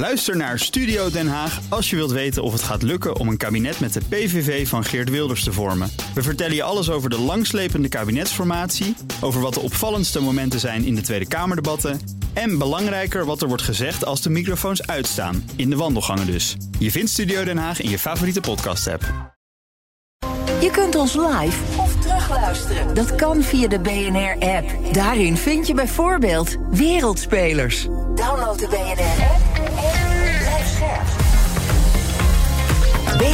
Luister naar Studio Den Haag als je wilt weten of het gaat lukken om een kabinet met de PVV van Geert Wilders te vormen. We vertellen je alles over de langslepende kabinetsformatie, over wat de opvallendste momenten zijn in de Tweede Kamerdebatten en belangrijker wat er wordt gezegd als de microfoons uitstaan, in de wandelgangen dus. Je vindt Studio Den Haag in je favoriete podcast-app. Je kunt ons live of terugluisteren. Dat kan via de BNR-app. Daarin vind je bijvoorbeeld Wereldspelers. Download de BNR-app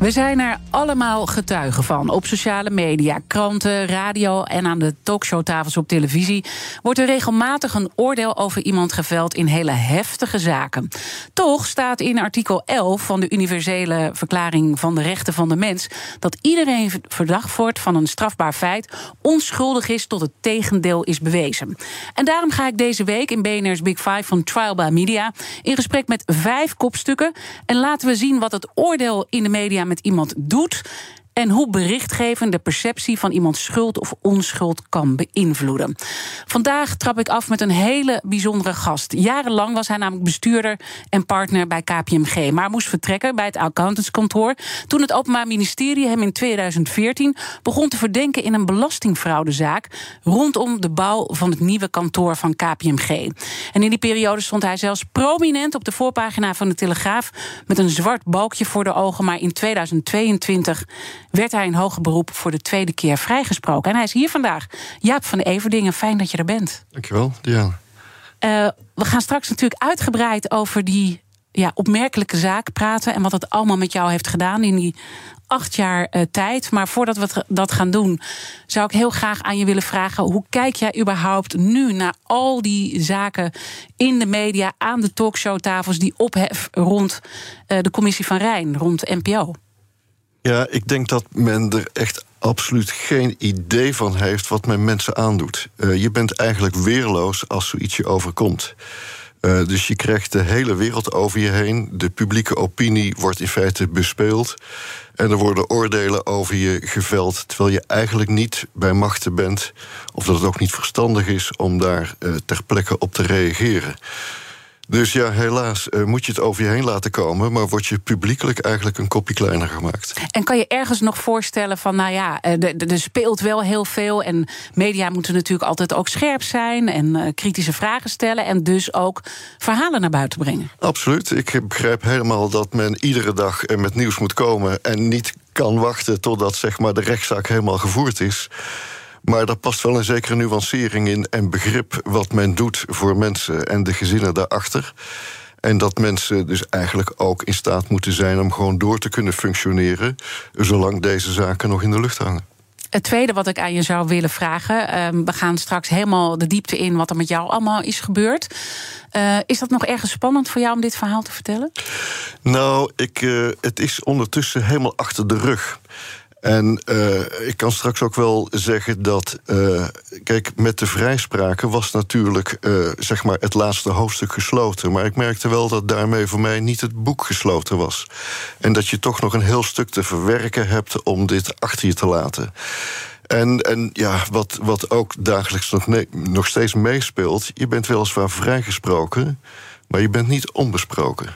We zijn er allemaal getuigen van. Op sociale media, kranten, radio en aan de talkshowtafels op televisie wordt er regelmatig een oordeel over iemand geveld in hele heftige zaken. Toch staat in artikel 11 van de Universele Verklaring van de Rechten van de Mens dat iedereen verdacht wordt van een strafbaar feit onschuldig is tot het tegendeel is bewezen. En daarom ga ik deze week in BNR's Big Five van Trial by Media in gesprek met vijf kopstukken en laten we zien wat het oordeel in de media met iemand doet en hoe berichtgeving de perceptie van iemands schuld of onschuld kan beïnvloeden. Vandaag trap ik af met een hele bijzondere gast. Jarenlang was hij namelijk bestuurder en partner bij KPMG, maar moest vertrekken bij het accountantskantoor toen het Openbaar Ministerie hem in 2014 begon te verdenken in een belastingfraudezaak rondom de bouw van het nieuwe kantoor van KPMG. En in die periode stond hij zelfs prominent op de voorpagina van de Telegraaf met een zwart balkje voor de ogen, maar in 2022 werd hij in hoger beroep voor de tweede keer vrijgesproken. En hij is hier vandaag. Jaap van Everdingen, fijn dat je er bent. Dankjewel, Diana. Uh, we gaan straks natuurlijk uitgebreid over die ja, opmerkelijke zaak praten... en wat het allemaal met jou heeft gedaan in die acht jaar uh, tijd. Maar voordat we dat gaan doen, zou ik heel graag aan je willen vragen... hoe kijk jij überhaupt nu naar al die zaken in de media... aan de talkshowtafels die ophef rond uh, de commissie van Rijn, rond NPO? Ja, ik denk dat men er echt absoluut geen idee van heeft wat men mensen aandoet. Uh, je bent eigenlijk weerloos als zoiets je overkomt. Uh, dus je krijgt de hele wereld over je heen. De publieke opinie wordt in feite bespeeld. En er worden oordelen over je geveld. Terwijl je eigenlijk niet bij machten bent. Of dat het ook niet verstandig is om daar uh, ter plekke op te reageren. Dus ja, helaas uh, moet je het over je heen laten komen, maar word je publiekelijk eigenlijk een kopje kleiner gemaakt. En kan je ergens nog voorstellen van, nou ja, er speelt wel heel veel en media moeten natuurlijk altijd ook scherp zijn en uh, kritische vragen stellen en dus ook verhalen naar buiten brengen? Absoluut. Ik begrijp helemaal dat men iedere dag met nieuws moet komen en niet kan wachten totdat zeg maar, de rechtszaak helemaal gevoerd is. Maar daar past wel een zekere nuancering in en begrip wat men doet voor mensen en de gezinnen daarachter. En dat mensen dus eigenlijk ook in staat moeten zijn om gewoon door te kunnen functioneren, zolang deze zaken nog in de lucht hangen. Het tweede wat ik aan je zou willen vragen. Um, we gaan straks helemaal de diepte in wat er met jou allemaal is gebeurd. Uh, is dat nog ergens spannend voor jou om dit verhaal te vertellen? Nou, ik, uh, het is ondertussen helemaal achter de rug. En uh, ik kan straks ook wel zeggen dat. Uh, kijk, met de vrijspraken was natuurlijk uh, zeg maar het laatste hoofdstuk gesloten. Maar ik merkte wel dat daarmee voor mij niet het boek gesloten was. En dat je toch nog een heel stuk te verwerken hebt om dit achter je te laten. En, en ja, wat, wat ook dagelijks nog, nog steeds meespeelt. Je bent weliswaar vrijgesproken, maar je bent niet onbesproken.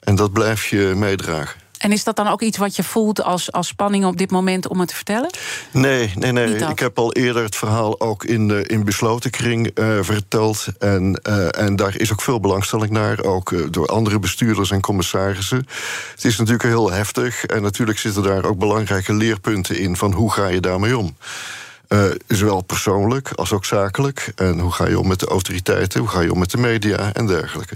En dat blijf je meedragen. En is dat dan ook iets wat je voelt als, als spanning op dit moment om het te vertellen? Nee, nee, nee. Ik heb al eerder het verhaal ook in, de, in besloten kring uh, verteld. En, uh, en daar is ook veel belangstelling naar, ook uh, door andere bestuurders en commissarissen. Het is natuurlijk heel heftig. En natuurlijk zitten daar ook belangrijke leerpunten in van hoe ga je daarmee om. Uh, zowel persoonlijk als ook zakelijk. En hoe ga je om met de autoriteiten, hoe ga je om met de media en dergelijke.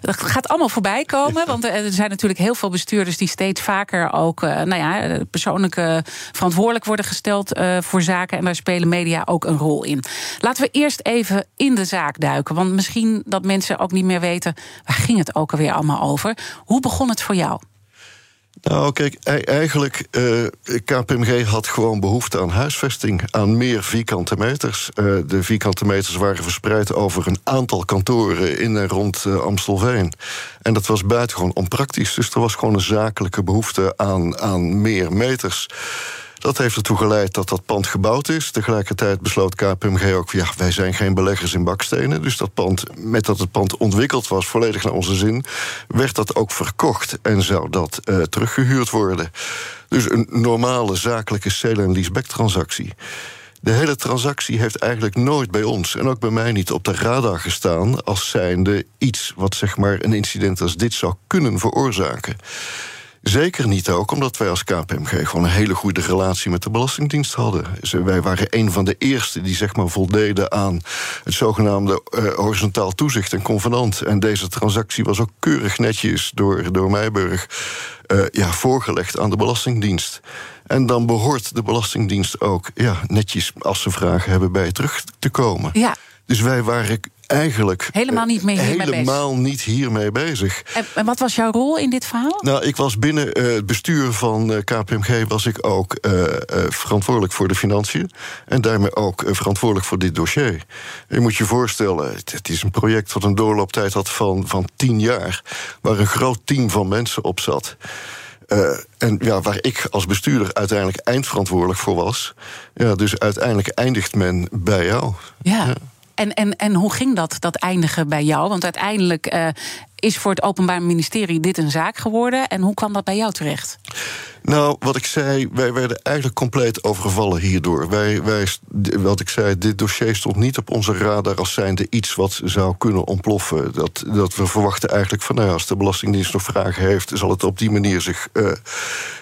Dat gaat allemaal voorbij komen. Want er zijn natuurlijk heel veel bestuurders die steeds vaker ook uh, nou ja, persoonlijk uh, verantwoordelijk worden gesteld uh, voor zaken. En daar spelen media ook een rol in. Laten we eerst even in de zaak duiken. Want misschien dat mensen ook niet meer weten waar ging het ook alweer allemaal over. Hoe begon het voor jou? Nou, kijk, eigenlijk, uh, KPMG had gewoon behoefte aan huisvesting, aan meer vierkante meters. Uh, de vierkante meters waren verspreid over een aantal kantoren in en rond uh, Amstelveen. En dat was buitengewoon onpraktisch. Dus er was gewoon een zakelijke behoefte aan, aan meer meters. Dat heeft ertoe geleid dat dat pand gebouwd is. Tegelijkertijd besloot KPMG ook... ja, wij zijn geen beleggers in bakstenen. Dus dat pand, met dat het pand ontwikkeld was, volledig naar onze zin... werd dat ook verkocht en zou dat uh, teruggehuurd worden. Dus een normale zakelijke sale- en leaseback-transactie. De hele transactie heeft eigenlijk nooit bij ons, en ook bij mij niet, op de radar gestaan als zijnde iets wat zeg maar een incident als dit zou kunnen veroorzaken. Zeker niet ook omdat wij als KPMG gewoon een hele goede relatie met de Belastingdienst hadden. wij waren een van de eerste die zeg maar voldeden aan het zogenaamde uh, horizontaal toezicht en convenant. En deze transactie was ook keurig netjes door, door Meijburg uh, ja, voorgelegd aan de Belastingdienst. En dan behoort de Belastingdienst ook ja, netjes, als ze vragen hebben, bij terug te komen. Ja. Dus wij waren eigenlijk helemaal niet, mee hiermee helemaal bezig. niet hiermee bezig. En, en, wat was jouw rol in dit verhaal? Nou, ik was binnen uh, het bestuur van uh, KPMG was ik ook uh, verantwoordelijk voor de financiën en daarmee ook verantwoordelijk voor dit dossier. Je moet je voorstellen, het, het, is een project wat een doorlooptijd had van, van tien jaar, waar een groot team van mensen op zat. Uh, en ja, waar ik als bestuurder uiteindelijk eindverantwoordelijk voor was. Ja, dus uiteindelijk eindigt men bij jou. Ja. ja. En, en, en hoe ging dat, dat eindigen bij jou? Want uiteindelijk uh, is voor het Openbaar Ministerie dit een zaak geworden. En hoe kwam dat bij jou terecht? Nou, wat ik zei, wij werden eigenlijk compleet overgevallen hierdoor. Wij, wat ik zei, dit dossier stond niet op onze radar als zijnde iets wat zou kunnen ontploffen. Dat, dat we verwachten eigenlijk van, nou als de Belastingdienst nog vragen heeft, zal het op die manier zich, uh,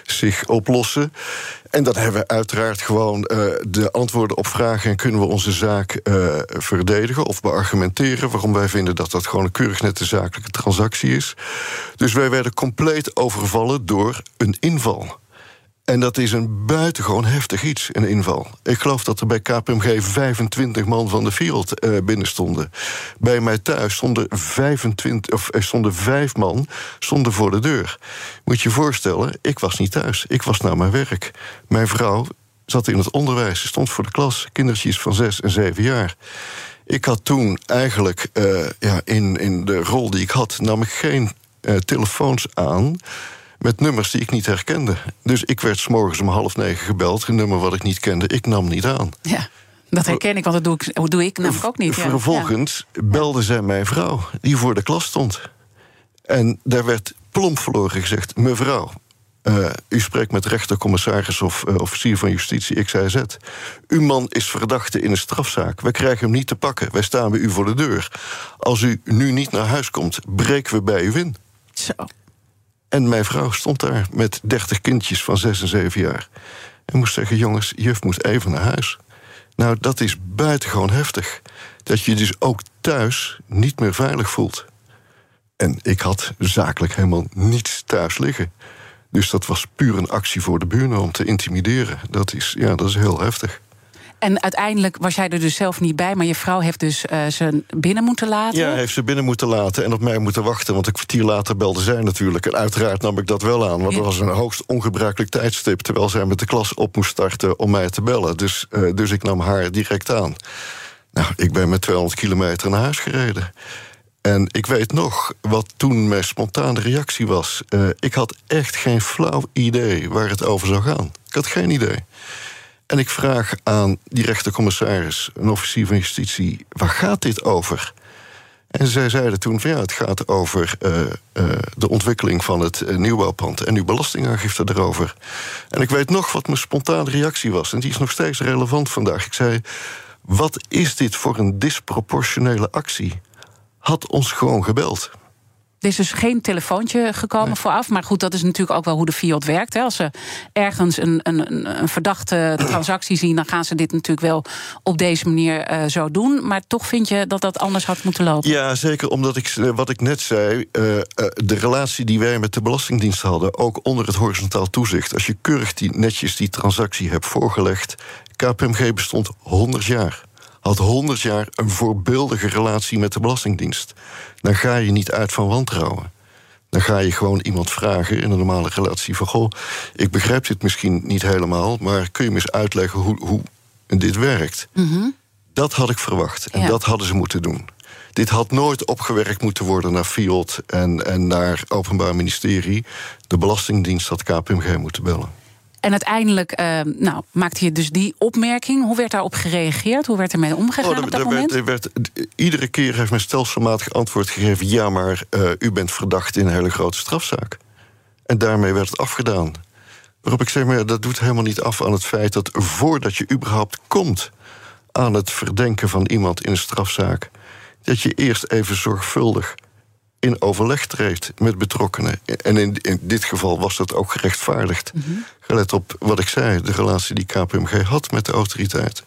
zich oplossen. En dan hebben we uiteraard gewoon uh, de antwoorden op vragen en kunnen we onze zaak uh, verdedigen of beargumenteren waarom wij vinden dat dat gewoon een keurig nette zakelijke transactie is. Dus wij werden compleet overvallen door een inval. En dat is een buitengewoon heftig iets, een inval. Ik geloof dat er bij KPMG 25 man van de wereld uh, binnen stonden. Bij mij thuis stonden, 25, of, er stonden vijf man stonden voor de deur. Moet je je voorstellen, ik was niet thuis. Ik was naar mijn werk. Mijn vrouw zat in het onderwijs. Stond voor de klas, kindertjes van zes en zeven jaar. Ik had toen eigenlijk, uh, ja, in, in de rol die ik had... nam ik geen uh, telefoons aan met nummers die ik niet herkende. Dus ik werd s'morgens om half negen gebeld, een nummer wat ik niet kende. Ik nam niet aan. Ja. Dat herken ik, want dat doe ik, doe ik namelijk ook niet. Ja. Vervolgens belde zij mijn vrouw, die voor de klas stond. En daar werd plomp verloren gezegd: Mevrouw, uh, u spreekt met rechtercommissaris of uh, officier van justitie XIZ. Uw man is verdachte in een strafzaak. Wij krijgen hem niet te pakken. Wij staan bij u voor de deur. Als u nu niet naar huis komt, breken we bij u in. Zo. En mijn vrouw stond daar met dertig kindjes van zes en zeven jaar. En moest zeggen: jongens, juf moet even naar huis. Nou, dat is buitengewoon heftig. Dat je dus ook thuis niet meer veilig voelt. En ik had zakelijk helemaal niets thuis liggen. Dus dat was puur een actie voor de buren om te intimideren. Dat is, ja, dat is heel heftig. En uiteindelijk was jij er dus zelf niet bij, maar je vrouw heeft dus uh, ze binnen moeten laten? Ja, heeft ze binnen moeten laten en op mij moeten wachten. Want een kwartier later belde zij natuurlijk. En uiteraard nam ik dat wel aan, want dat was een hoogst ongebruikelijk tijdstip. Terwijl zij met de klas op moest starten om mij te bellen. Dus, uh, dus ik nam haar direct aan. Nou, ik ben met 200 kilometer naar huis gereden. En ik weet nog wat toen mijn spontane reactie was. Uh, ik had echt geen flauw idee waar het over zou gaan. Ik had geen idee. En ik vraag aan die rechtercommissaris, een officier van justitie, waar gaat dit over? En zij zeiden toen ja, het gaat over uh, uh, de ontwikkeling van het uh, nieuwbouwpand en uw belastingaangifte erover. En ik weet nog wat mijn spontane reactie was, en die is nog steeds relevant vandaag. Ik zei: Wat is dit voor een disproportionele actie? Had ons gewoon gebeld. Er is dus geen telefoontje gekomen nee. vooraf. Maar goed, dat is natuurlijk ook wel hoe de Fiat werkt. Hè. Als ze ergens een, een, een verdachte transactie zien, dan gaan ze dit natuurlijk wel op deze manier uh, zo doen. Maar toch vind je dat dat anders had moeten lopen? Ja, zeker omdat ik, wat ik net zei, uh, uh, de relatie die wij met de Belastingdienst hadden, ook onder het horizontaal toezicht. Als je keurig die, netjes die transactie hebt voorgelegd. KPMG bestond 100 jaar had 100 jaar een voorbeeldige relatie met de Belastingdienst. Dan ga je niet uit van wantrouwen. Dan ga je gewoon iemand vragen in een normale relatie van... goh, ik begrijp dit misschien niet helemaal... maar kun je me eens uitleggen hoe, hoe dit werkt? Mm -hmm. Dat had ik verwacht en ja. dat hadden ze moeten doen. Dit had nooit opgewerkt moeten worden naar FIOD en, en naar Openbaar Ministerie. De Belastingdienst had KPMG moeten bellen. En uiteindelijk uh, nou, maakte je dus die opmerking. Hoe werd daarop gereageerd? Hoe werd er mee omgegaan oh, op dat moment? Werd, werd, iedere keer heeft men stelselmatig antwoord gegeven... ja, maar uh, u bent verdacht in een hele grote strafzaak. En daarmee werd het afgedaan. Waarop ik zeg, maar dat doet helemaal niet af aan het feit... dat voordat je überhaupt komt aan het verdenken van iemand in een strafzaak... dat je eerst even zorgvuldig in overleg treedt met betrokkenen. En in, in dit geval was dat ook gerechtvaardigd. Mm Gelet op wat ik zei, de relatie die KPMG had met de autoriteiten.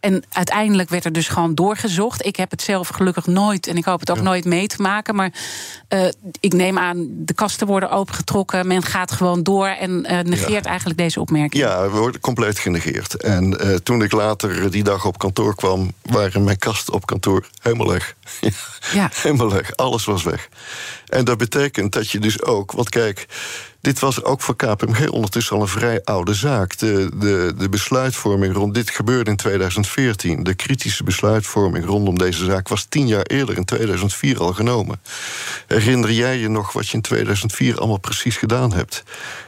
En uiteindelijk werd er dus gewoon doorgezocht. Ik heb het zelf gelukkig nooit, en ik hoop het ook nooit mee te maken. Maar uh, ik neem aan, de kasten worden opengetrokken. Men gaat gewoon door en uh, negeert eigenlijk deze opmerking. Ja, we worden compleet genegeerd. En uh, toen ik later die dag op kantoor kwam, waren mijn kasten op kantoor helemaal leeg. ja. Helemaal leeg. Alles was weg. En dat betekent dat je dus ook, want kijk. Dit was ook voor KPMG ondertussen al een vrij oude zaak. De, de, de besluitvorming rond dit gebeurde in 2014. De kritische besluitvorming rondom deze zaak was tien jaar eerder, in 2004, al genomen. Herinner jij je nog wat je in 2004 allemaal precies gedaan hebt?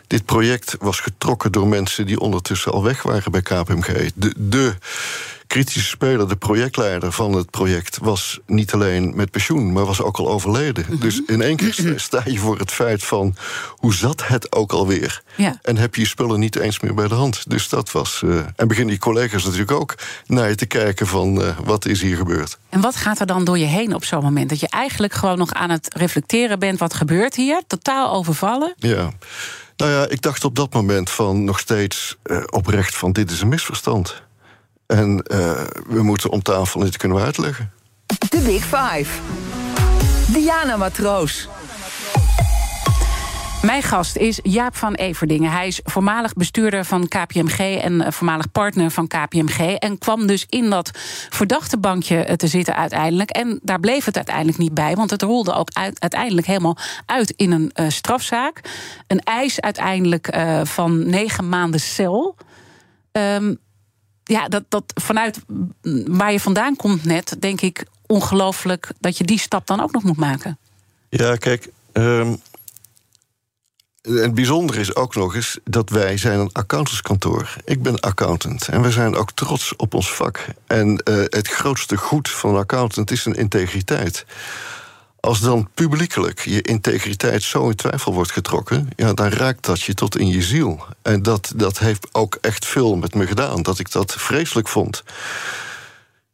Dit project was getrokken door mensen die ondertussen al weg waren bij KPMG. De, de kritische speler, de projectleider van het project, was niet alleen met pensioen, maar was ook al overleden. Mhm. Dus in één keer sta je voor het feit van hoe zat het ook alweer? Ja. En heb je je spullen niet eens meer bij de hand. Dus dat was. Uh, en beginnen die collega's natuurlijk ook naar je te kijken van uh, wat is hier gebeurd. En wat gaat er dan door je heen op zo'n moment? Dat je eigenlijk gewoon nog aan het reflecteren bent, wat gebeurt hier? Totaal overvallen? Ja. Nou ja, ik dacht op dat moment van nog steeds uh, oprecht van dit is een misverstand. En uh, we moeten om tafel dit kunnen we uitleggen. De Big Five. Diana Matroos. Mijn gast is Jaap van Everdingen. Hij is voormalig bestuurder van KPMG en eh, voormalig partner van KPMG. En kwam dus in dat verdachte bankje te zitten uiteindelijk. En daar bleef het uiteindelijk niet bij, want het rolde ook uiteindelijk helemaal uit in een uh, strafzaak. Een eis uiteindelijk uh, van negen maanden cel. Um, ja, dat, dat vanuit waar je vandaan komt net, denk ik ongelooflijk dat je die stap dan ook nog moet maken. Ja, kijk. Um, het bijzondere is ook nog eens dat wij zijn een accountantskantoor. Ik ben accountant en we zijn ook trots op ons vak. En uh, het grootste goed van een accountant is een integriteit. Als dan publiekelijk je integriteit zo in twijfel wordt getrokken, ja, dan raakt dat je tot in je ziel. En dat, dat heeft ook echt veel met me gedaan, dat ik dat vreselijk vond.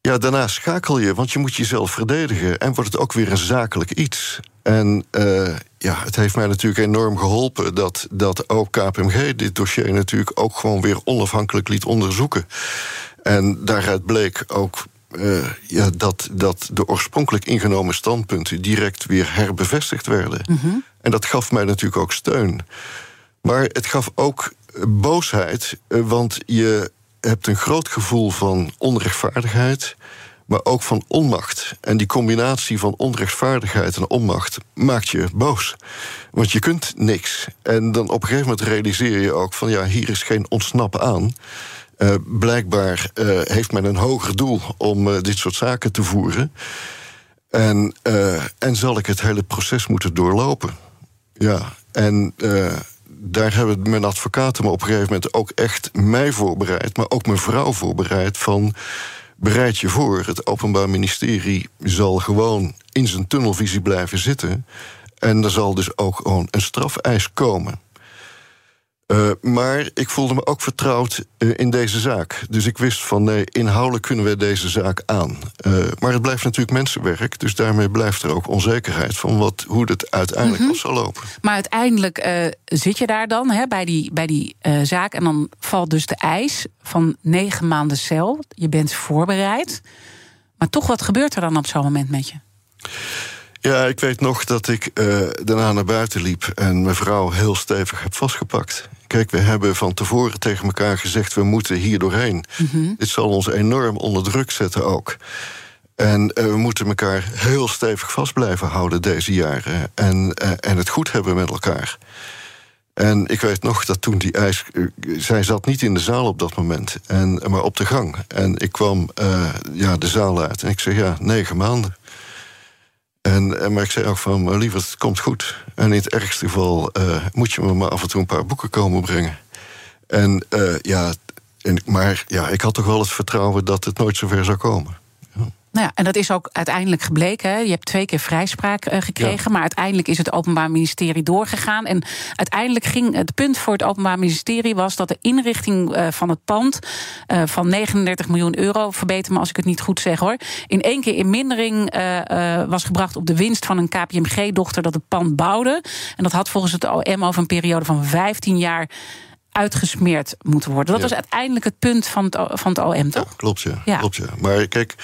Ja, daarna schakel je, want je moet jezelf verdedigen. En wordt het ook weer een zakelijk iets. En uh, ja, het heeft mij natuurlijk enorm geholpen dat, dat ook KPMG dit dossier natuurlijk ook gewoon weer onafhankelijk liet onderzoeken. En daaruit bleek ook uh, ja, dat, dat de oorspronkelijk ingenomen standpunten direct weer herbevestigd werden. Mm -hmm. En dat gaf mij natuurlijk ook steun. Maar het gaf ook boosheid, uh, want je hebt een groot gevoel van onrechtvaardigheid, maar ook van onmacht. En die combinatie van onrechtvaardigheid en onmacht maakt je boos. Want je kunt niks. En dan op een gegeven moment realiseer je ook van ja, hier is geen ontsnappen aan. Uh, blijkbaar uh, heeft men een hoger doel om uh, dit soort zaken te voeren. En, en zal ik het hele proces moeten doorlopen. Ja, en daar hebben mijn advocaten me op een gegeven moment ook echt mij voorbereid, maar ook mijn vrouw voorbereid van. Bereid je voor, het Openbaar Ministerie zal gewoon in zijn tunnelvisie blijven zitten. En er zal dus ook gewoon een strafeis komen. Uh, maar ik voelde me ook vertrouwd uh, in deze zaak. Dus ik wist van nee, inhoudelijk kunnen we deze zaak aan. Uh, maar het blijft natuurlijk mensenwerk. Dus daarmee blijft er ook onzekerheid van wat, hoe het uiteindelijk mm -hmm. zal lopen. Maar uiteindelijk zit je daar dan hè, bij die, bij die zaak. En dan valt dus de eis van negen maanden cel. Je bent voorbereid. Maar toch, wat gebeurt er dan op zo'n moment met je? Ja, ik weet nog dat ik daarna naar buiten liep en mijn vrouw heel stevig heb vastgepakt. Kijk, we hebben van tevoren tegen elkaar gezegd: we moeten hier doorheen. Mm -hmm. Dit zal ons enorm onder druk zetten ook. En uh, we moeten elkaar heel stevig vast blijven houden deze jaren. En, uh, en het goed hebben met elkaar. En ik weet nog dat toen die ijs. Uh, zij zat niet in de zaal op dat moment, en, maar op de gang. En ik kwam ja, de zaal uit en ik zei: ja, negen maanden. En, maar ik zei ook van, liever, het komt goed. En in het ergste geval uh, moet je me maar af en toe een paar boeken komen brengen. En ja, en, maar ja, ik had toch wel het vertrouwen dat het nooit zover zou komen. Nou ja, en dat is ook uiteindelijk gebleken. Hè. Je hebt twee keer vrijspraak uh, gekregen, maar uiteindelijk is het Openbaar Ministerie doorgegaan. En uiteindelijk ging het punt voor het Openbaar Ministerie was dat de inrichting uh, van het pand uh, van 39 miljoen euro, verbeter me als ik het niet goed zeg hoor, in één keer in mindering was gebracht op de winst van een KPMG-dochter dat het pand bouwde. En dat had volgens het OM over een periode van 15 jaar uitgesmeerd moeten worden. Dat was uiteindelijk het punt van het, van het OM, toch? Ja, klopt, ja. ja. klopt, ja. Maar kijk,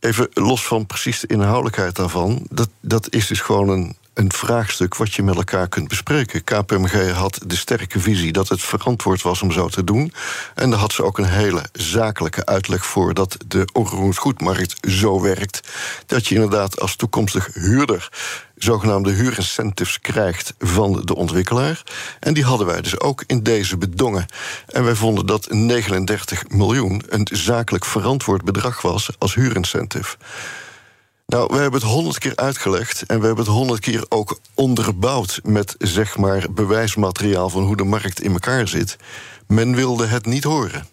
even los van precies de inhoudelijkheid daarvan, dat, dat is dus gewoon een, een vraagstuk wat je met elkaar kunt bespreken. KPMG had de sterke visie dat het verantwoord was om zo te doen. En daar had ze ook een hele zakelijke uitleg voor dat de onroerend goedmarkt zo werkt. Dat je inderdaad als toekomstig huurder zogenaamde huurincentives krijgt van de ontwikkelaar. En die hadden wij dus ook in deze bedongen. En wij vonden dat 39 miljoen een zakelijk verantwoord bedrag was als huurincentive. Nou, we hebben het honderd keer uitgelegd en we hebben het honderd keer ook onderbouwd met zeg maar bewijsmateriaal van hoe de markt in elkaar zit. Men wilde het niet horen.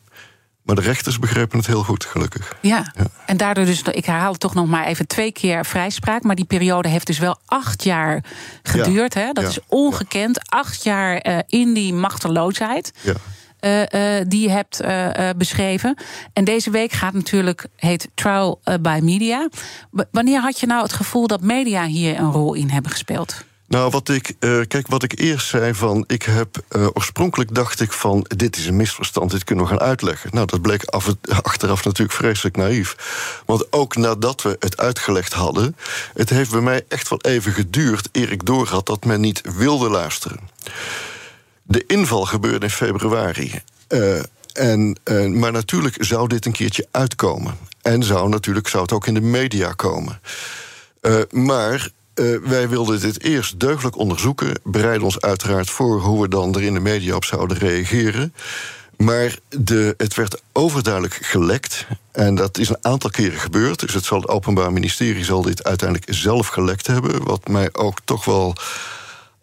Maar de rechters begrepen het heel goed, gelukkig. Ja, en daardoor dus, ik herhaal toch nog maar even twee keer vrijspraak. Maar die periode heeft dus wel acht jaar geduurd. Hè? Dat is ongekend. Acht jaar uh, in die machteloosheid. Ja. Uh, die je hebt beschreven. En deze week gaat natuurlijk, heet Trial by Media. wanneer had je nou het gevoel dat media hier een rol in hebben gespeeld? Nou, wat ik, uh, kijk, wat ik eerst zei van, ik heb uh, oorspronkelijk dacht ik van, dit is een misverstand, dit kunnen we gaan uitleggen. Nou, dat bleek af, achteraf natuurlijk vreselijk naïef. Want ook nadat we het uitgelegd hadden, het heeft bij mij echt wel even geduurd eer ik doorhad dat men niet wilde luisteren. De inval gebeurde in februari. Uh, en, maar natuurlijk zou dit een keertje uitkomen. En zou natuurlijk zou het ook in de media komen. maar uh, wij wilden dit eerst deugdelijk onderzoeken. Bereiden ons uiteraard voor hoe we dan er in de media op zouden reageren. Maar de, het werd overduidelijk gelekt. En dat is een aantal keren gebeurd. Dus het, zal, het Openbaar Ministerie zal dit uiteindelijk zelf gelekt hebben. Wat mij ook toch wel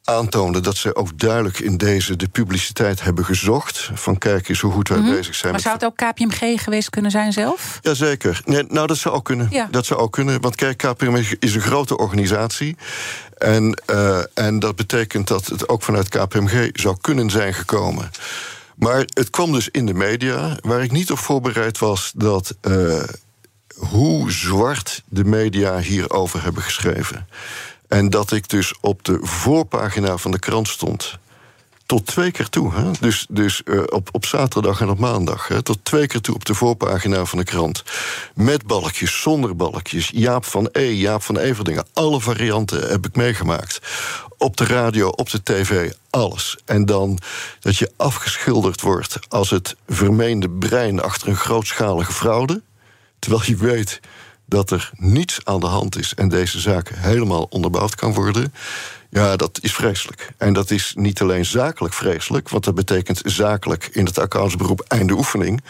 aantoonde dat ze ook duidelijk in deze de publiciteit hebben gezocht. Van kijk eens hoe goed wij mhm. bezig zijn. Maar zou het ook KPMG geweest kunnen zijn zelf? Jazeker. Nee, nou, dat zou ook kunnen. Ja. Dat zou ook kunnen. Want kijk, KPMG is een grote organisatie. En, uh, en dat betekent dat het ook vanuit KPMG zou kunnen zijn gekomen. Maar het kwam dus in de media, waar ik niet op voorbereid was dat. Uh, hoe zwart de media hierover hebben geschreven. En dat ik dus op de voorpagina van de krant stond. Tot twee keer toe. Hè? Dus, dus uh, op, op zaterdag en op maandag. Hè? Tot twee keer toe op de voorpagina van de krant. Met balkjes, zonder balkjes. Jaap van E, Jaap van Everdingen. Alle varianten heb ik meegemaakt. Op de radio, op de tv, alles. En dan dat je afgeschilderd wordt als het vermeende brein achter een grootschalige fraude. Terwijl je weet dat er niets aan de hand is en deze zaak helemaal onderbouwd kan worden. Ja, dat is vreselijk. En dat is niet alleen zakelijk vreselijk, want dat betekent zakelijk in het accountsberoep einde oefening.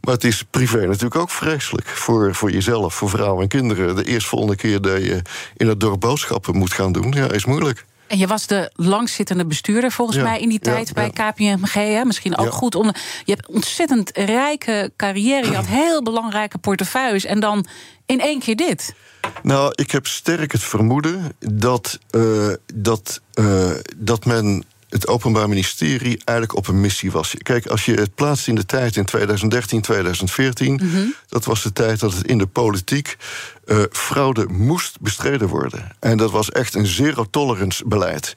Maar het is privé natuurlijk ook vreselijk. Voor, voor jezelf, voor vrouwen en kinderen. De eerstvolgende keer dat je in het dorp boodschappen moet gaan doen, ja, is moeilijk. En je was de langzittende bestuurder volgens mij in die tijd bij KPMG. Hè? Misschien ook goed om. Je hebt ontzettend rijke carrière. Je had heel belangrijke portefeuilles. En dan in één keer dit. Nou, ik heb sterk het vermoeden dat, uh, dat, uh, dat men het Openbaar Ministerie eigenlijk op een missie was. Kijk, als je het plaatst in de tijd in 2013, 2014, mhm. dat was de tijd dat het in de politiek uh, fraude moest bestreden worden. En dat was echt een zero-tolerance beleid.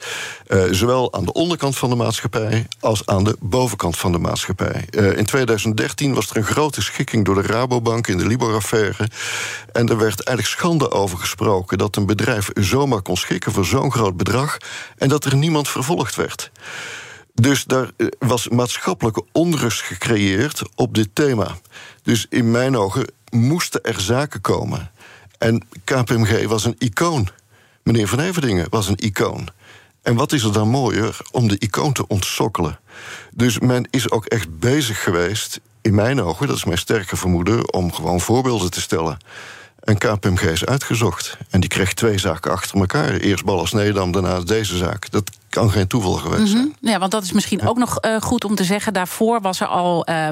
Uh, zowel aan de onderkant van de maatschappij als aan de bovenkant van de maatschappij. Uh, in 2013 was er een grote schikking door de Rabobank in de Libor-affaire. En er werd eigenlijk schande over gesproken dat een bedrijf zomaar kon schikken voor zo'n groot bedrag en dat er niemand vervolgd werd. Dus daar was maatschappelijke onrust gecreëerd op dit thema. Dus in mijn ogen moesten er zaken komen. En KPMG was een icoon. Meneer Van Everdingen was een icoon. En wat is er dan mooier om de icoon te ontsokkelen? Dus men is ook echt bezig geweest, in mijn ogen, dat is mijn sterke vermoeden, om gewoon voorbeelden te stellen. En KPMG is uitgezocht. En die kreeg twee zaken achter elkaar. Eerst Ballas Nedam, daarna deze zaak. Dat kan geen toeval geweest zijn. Mhm. Ja, want dat is misschien ook nog uh, goed om te zeggen. Daarvoor was, er al, uh,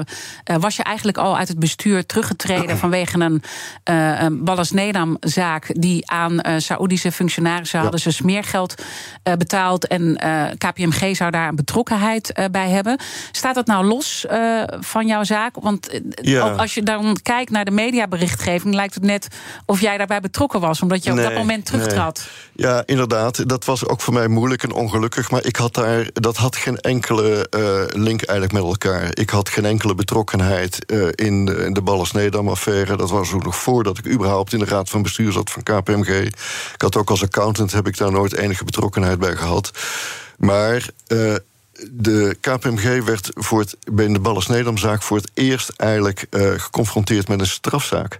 was je eigenlijk al uit het bestuur teruggetreden vanwege een uh, Ballas Nedam-zaak die aan Saoedische functionarissen hadden ze smeergeld betaald en KPMG zou daar een betrokkenheid bij hebben. Staat dat nou los van jouw zaak? Want ja. als je dan kijkt naar de mediaberichtgeving, lijkt het net of jij daarbij betrokken was, omdat je op dat moment terugtrad. Nee. Ja, inderdaad. Dat was ook voor mij moeilijk en ongelukkig. Maar ik had daar, dat had geen enkele uh, link eigenlijk met elkaar. Ik had geen enkele betrokkenheid uh, in, de, in de Ballas-Nedam-affaire. Dat was ook nog voordat ik überhaupt in de raad van bestuur zat van KPMG. Ik had ook als accountant heb ik daar nooit enige betrokkenheid bij gehad. Maar. Uh, de KPMG werd voor het, bij de Ballas-Nedam-zaak voor het eerst eigenlijk geconfronteerd met een strafzaak.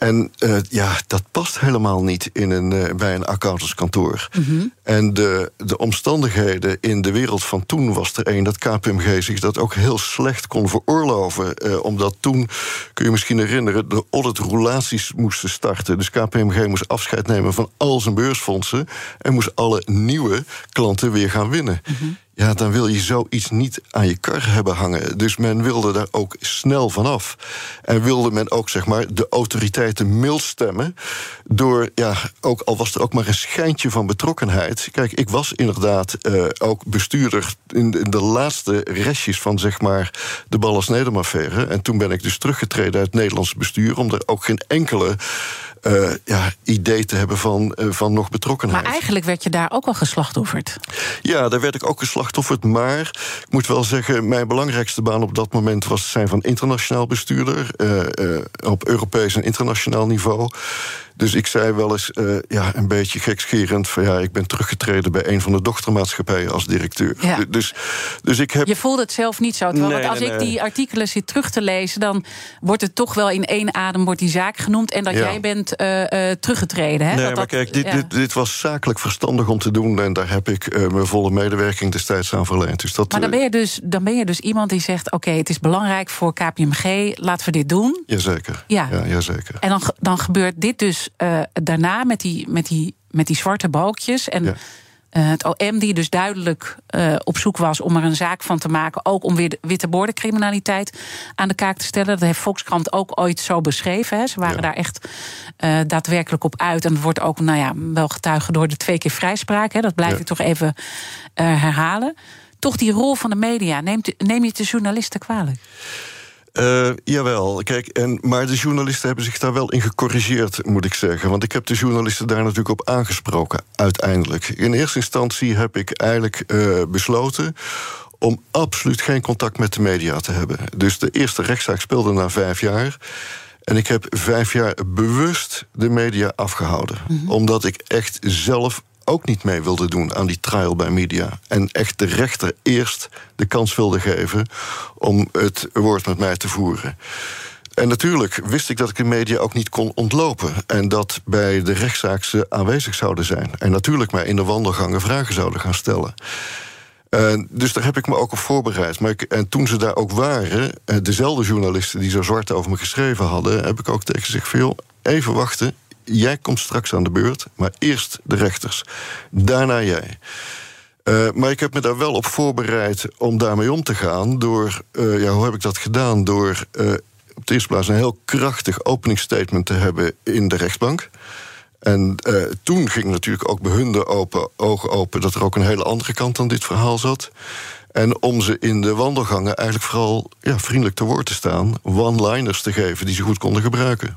En uh, ja, dat past helemaal niet in een, uh, bij een accountantskantoor. Mm -hmm. En de, de omstandigheden in de wereld van toen was er een dat KPMG zich dat ook heel slecht kon veroorloven. Uh, omdat toen, kun je misschien herinneren, de auditroulaties moesten starten. Dus KPMG moest afscheid nemen van al zijn beursfondsen en moest alle nieuwe klanten weer gaan winnen. Mm -hmm ja, dan wil je zoiets niet aan je kar hebben hangen. Dus men wilde daar ook snel vanaf. En wilde men ook, zeg maar, de autoriteiten mild stemmen. Door, ja, ook al was er ook maar een schijntje van betrokkenheid. Kijk, ik was inderdaad uh, ook bestuurder in de, in de, laatste restjes van, zeg maar, de Ballas Nedem-affaire. En toen ben ik dus teruggetreden uit het Nederlandse bestuur. om er ook geen enkele uh, ja, idee te hebben van, uh, van nog betrokkenheid. Maar eigenlijk werd je daar ook al geslachtofferd. Ja, daar werd ik ook geslachtofferd. Maar ik moet wel zeggen, mijn belangrijkste baan op dat moment was zijn van internationaal bestuurder. Uh, op Europees en internationaal niveau. Dus ik zei wel eens, uh, ja, een beetje gekscherend... van ja, ik ben teruggetreden bij een van de dochtermaatschappijen als directeur. Ja. Dus, dus ik heb... Je voelde het zelf niet zo. Terwijl, Nee, want als nee, ik nee. die artikelen zit terug te lezen... dan wordt het toch wel in één adem wordt die zaak genoemd... en dat Ja. jij bent eh, eh, teruggetreden. Hè? Nee, dat, maar dat- kijk, dit, ja. dit, dit was zakelijk verstandig om te doen... en daar heb ik eh, mijn volle medewerking destijds aan verleend. Dus dat, Maar dan eh, ben, je dus, dan ben je dus iemand die zegt... oké, het is belangrijk voor KPMG, laten we dit doen. Jazeker. Ja. Ja, jazeker. En dan, dan gebeurt dit dus eh, daarna met die, met, die, met die zwarte balkjes. En Ja. eh, het OM die dus duidelijk eh, op zoek was om er een zaak van te maken... ook om weer witte aan de kaak te stellen. Dat heeft Volkskrant ook ooit zo beschreven. Hè. Ze waren Ja. daar echt daadwerkelijk op uit. En het wordt ook nou ja, wel getuigen door de twee keer vrijspraak. Hè. Dat blijf Ja. ik toch even herhalen. Toch die rol van de media, neemt, neem je het de journalisten kwalijk? Eh, jawel, kijk, en, maar de journalisten hebben zich daar wel in gecorrigeerd, moet ik zeggen. Want ik heb de journalisten daar natuurlijk op aangesproken, uiteindelijk. In eerste instantie heb ik eigenlijk eh, besloten om absoluut geen contact met de media te hebben. Dus de eerste rechtszaak speelde na vijf jaar. En ik heb vijf jaar bewust de media afgehouden. Omdat ik echt zelf ook niet mee wilde doen aan die trial bij media. En echt de rechter eerst de kans wilde geven om het woord met mij te voeren. En natuurlijk wist ik dat ik de media ook niet kon ontlopen. En dat bij de rechtszaak ze aanwezig zouden zijn. En natuurlijk mij in de wandelgangen vragen zouden gaan stellen. Eh, dus daar heb ik me ook op voorbereid. Maar ik, en toen ze daar ook waren, eh, dezelfde journalisten die zo zwart over me geschreven hadden, heb ik ook tegen van, joh, even wachten. Jij komt straks aan de beurt, maar eerst de rechters. Daarna jij. Eh, maar ik heb me daar wel op voorbereid om daarmee om te gaan. Door, eh, ja, hoe heb ik dat gedaan? Door eh, op de eerste plaats een heel krachtig openingsstatement te hebben in de rechtbank. En toen ging natuurlijk ook bij hun de open, ogen open dat er ook een hele andere kant aan dit verhaal zat. En om ze in de wandelgangen eigenlijk vooral ja, vriendelijk te woord te staan, one-liners te geven die ze goed konden gebruiken.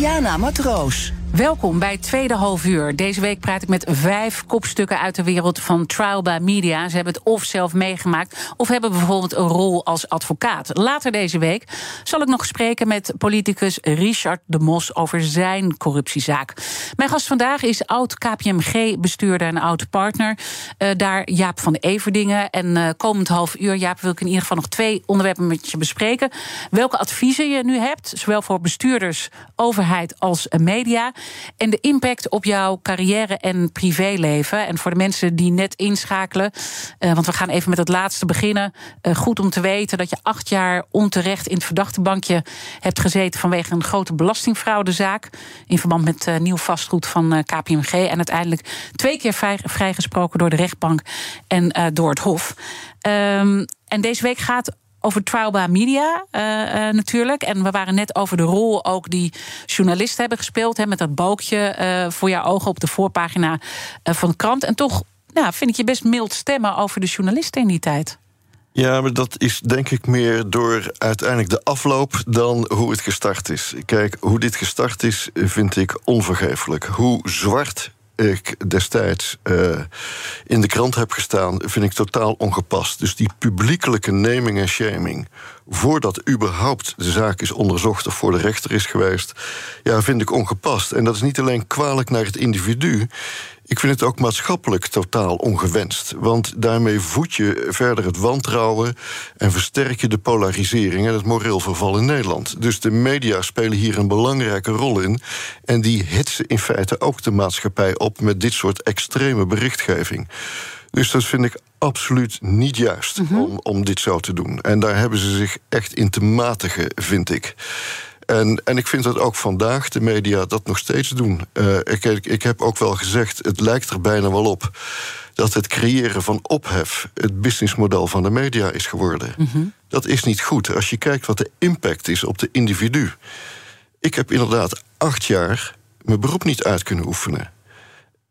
Diana Matroos. Welkom bij het tweede half uur. Deze week praat ik met vijf kopstukken uit de wereld van trial by media. Ze hebben het of zelf meegemaakt of hebben bijvoorbeeld een rol als advocaat. Later deze week zal ik nog spreken met politicus Richard de Mos over zijn corruptiezaak. Mijn gast vandaag is oud KPMG-bestuurder en oud partner. Uh, daar Jaap van Everdingen. En uh, komend half uur, Jaap, wil ik in ieder geval nog twee onderwerpen met je bespreken. Welke adviezen je nu hebt, zowel voor bestuurders, overheid als media. En de impact op jouw carrière en privéleven. En voor de mensen die net inschakelen, uh, want we gaan even met het laatste beginnen. Uh, goed om te weten dat je acht jaar onterecht in het verdachtebankje hebt gezeten vanwege een grote belastingfraudezaak. In verband met uh, nieuw vastgoed van KPMG. En uiteindelijk twee keer vrij, vrijgesproken door de rechtbank en door het Hof. Um, en deze week gaat over trial media uh, uh, natuurlijk. En we waren net over de rol ook die journalisten hebben gespeeld. Hè, met dat balkje uh, voor jouw ogen op de voorpagina van de krant. En toch nou, vind ik je best mild stemmen over de journalisten in die tijd. Ja, maar dat is denk ik meer door uiteindelijk de afloop dan hoe het gestart is. Kijk, hoe dit gestart is, vind ik onvergeeflijk. Hoe zwart ik destijds uh, in de krant heb gestaan, vind ik totaal ongepast. Dus die publiekelijke naming en shaming, voordat überhaupt de zaak is onderzocht of voor de rechter is geweest, ja, vind ik ongepast. En dat is niet alleen kwalijk naar het individu. Ik vind het ook maatschappelijk totaal ongewenst. Want daarmee voed je verder het wantrouwen en versterk je de polarisering en het moreel verval in Nederland. Dus de media spelen hier een belangrijke rol in. En die hitsen in feite ook de maatschappij op met dit soort extreme berichtgeving. Dus dat vind ik absoluut niet juist mm -hmm. om, om dit zo te doen. En daar hebben ze zich echt in te matigen, vind ik. En, en ik vind dat ook vandaag de media dat nog steeds doen. Uh, ik, ik heb ook wel gezegd, het lijkt er bijna wel op dat het creëren van ophef het businessmodel van de media is geworden. Mm -hmm. Dat is niet goed. Als je kijkt wat de impact is op de individu. Ik heb inderdaad acht jaar mijn beroep niet uit kunnen oefenen.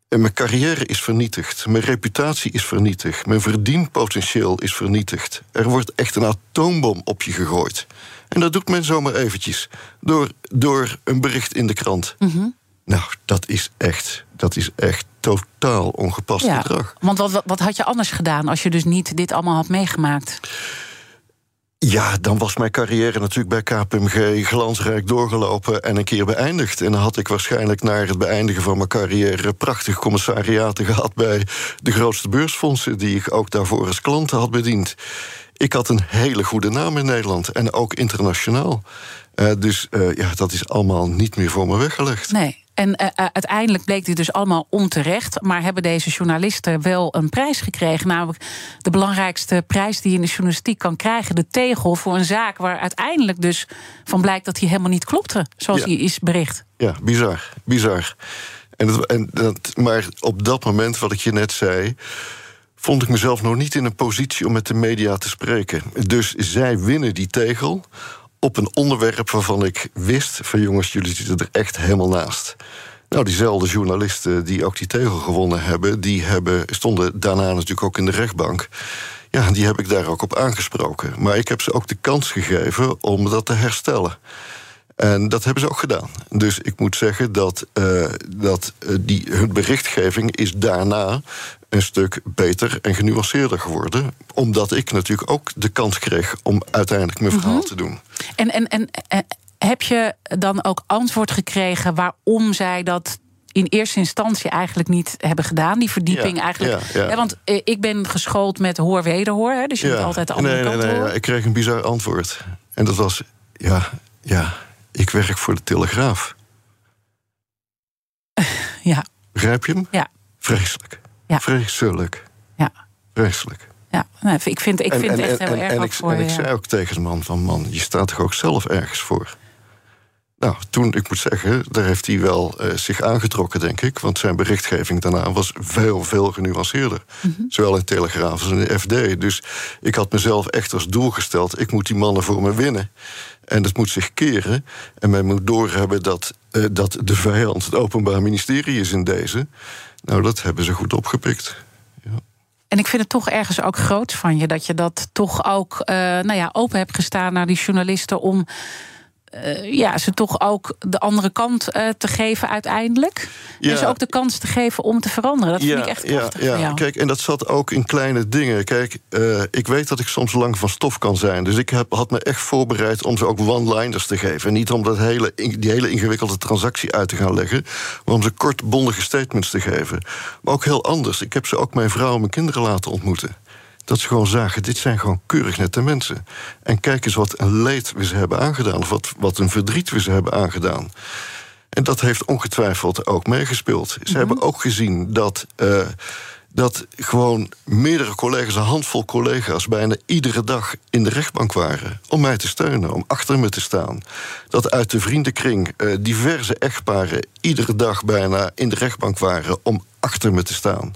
En mijn carrière is vernietigd. Mijn reputatie is vernietigd. Mijn verdienpotentieel is vernietigd. Er wordt echt een atoombom op je gegooid. En dat doet men zomaar eventjes. Door, door een bericht in de krant. Mm -hmm. Nou, dat is echt, dat is echt totaal ongepast ja, gedrag. Want wat, wat, wat had je anders gedaan als je dus niet dit allemaal had meegemaakt? Ja, dan was mijn carrière natuurlijk bij KPMG glansrijk doorgelopen en een keer beëindigd. En dan had ik waarschijnlijk naar het beëindigen van mijn carrière prachtige commissariaten gehad bij de grootste beursfondsen, die ik ook daarvoor als klanten had bediend. Ik had een hele goede naam in Nederland en ook internationaal. Uh, dus uh, ja, dat is allemaal niet meer voor me weggelegd. Nee. En uh, uiteindelijk bleek dit dus allemaal onterecht. Maar hebben deze journalisten wel een prijs gekregen? Namelijk de belangrijkste prijs die je in de journalistiek kan krijgen: de tegel voor een zaak waar uiteindelijk dus van blijkt dat hij helemaal niet klopte, zoals ja. hij is bericht. Ja, bizar. Bizar. En dat, en dat, maar op dat moment, wat ik je net zei vond ik mezelf nog niet in een positie om met de media te spreken. Dus zij winnen die tegel op een onderwerp waarvan ik wist... van jongens, jullie zitten er echt helemaal naast. Nou, diezelfde journalisten die ook die tegel gewonnen hebben... die hebben, stonden daarna natuurlijk ook in de rechtbank. Ja, die heb ik daar ook op aangesproken. Maar ik heb ze ook de kans gegeven om dat te herstellen. En dat hebben ze ook gedaan. Dus ik moet zeggen dat, uh, dat uh, die, hun berichtgeving is daarna een stuk beter en genuanceerder geworden. Omdat ik natuurlijk ook de kans kreeg om uiteindelijk mijn verhaal mm -hmm. te doen. En, en, en, heb je dan ook antwoord gekregen waarom zij dat in eerste instantie eigenlijk niet hebben gedaan. Die verdieping ja, eigenlijk. Ja, ja. want ik ben geschoold met hoor wederhoor. Hè, dus je moet altijd de andere nee, kant nee, nee, horen. Ik kreeg een bizar antwoord. En dat was, ja, ja, ik werk voor de Telegraaf. ja. Begrijp je hem? Ja. Vreselijk. Ja. Vreselijk. Ja. Vreselijk. Ja, nou, ik vind, ik vind en, het echt en, heel en, erg en ik, voor en ik zei ook tegen de man van... man, je staat toch ook zelf ergens voor? Nou, toen, ik moet zeggen, daar heeft hij wel uh, zich aangetrokken, denk ik. Want zijn berichtgeving daarna was veel, veel genuanceerder. Mm -hmm. Zowel in Telegraaf als in de FD. Dus ik had mezelf echt als doel gesteld... ik moet die mannen voor me winnen. En dat moet zich keren. En men moet doorhebben dat, uh, dat de vijand het Openbaar Ministerie is in deze. Nou, dat hebben ze goed opgepikt. Ja. En ik vind het toch ergens ook groot van je dat je dat toch ook uh, nou ja, open hebt gestaan naar die journalisten om uh, ja, ze toch ook de andere kant uh, te geven uiteindelijk. Ja. En ze ook de kans te geven om te veranderen. Dat vind ik echt prachtig ja, ja. Kijk, en dat zat ook in kleine dingen. Kijk, uh, ik weet dat ik soms lang van stof kan zijn. Dus ik heb, had me echt voorbereid om ze ook one-liners te geven. En niet om dat hele, die hele ingewikkelde transactie uit te gaan leggen. Maar om ze kort bondige statements te geven. Maar ook heel anders. Ik heb ze ook mijn vrouw en mijn kinderen laten ontmoeten. Dat ze gewoon zagen, dit zijn gewoon keurig nette mensen. En kijk eens wat een leed we ze hebben aangedaan. Of wat, wat een verdriet we ze hebben aangedaan. En dat heeft ongetwijfeld ook meegespeeld. Ze mhm. hebben ook gezien dat... Uh, dat gewoon meerdere collega's, een handvol collega's, bijna iedere dag in de rechtbank waren. Om mij te steunen, om achter me te staan. Dat uit de vriendenkring uh, diverse echtparen iedere dag bijna in de rechtbank waren om achter me te staan.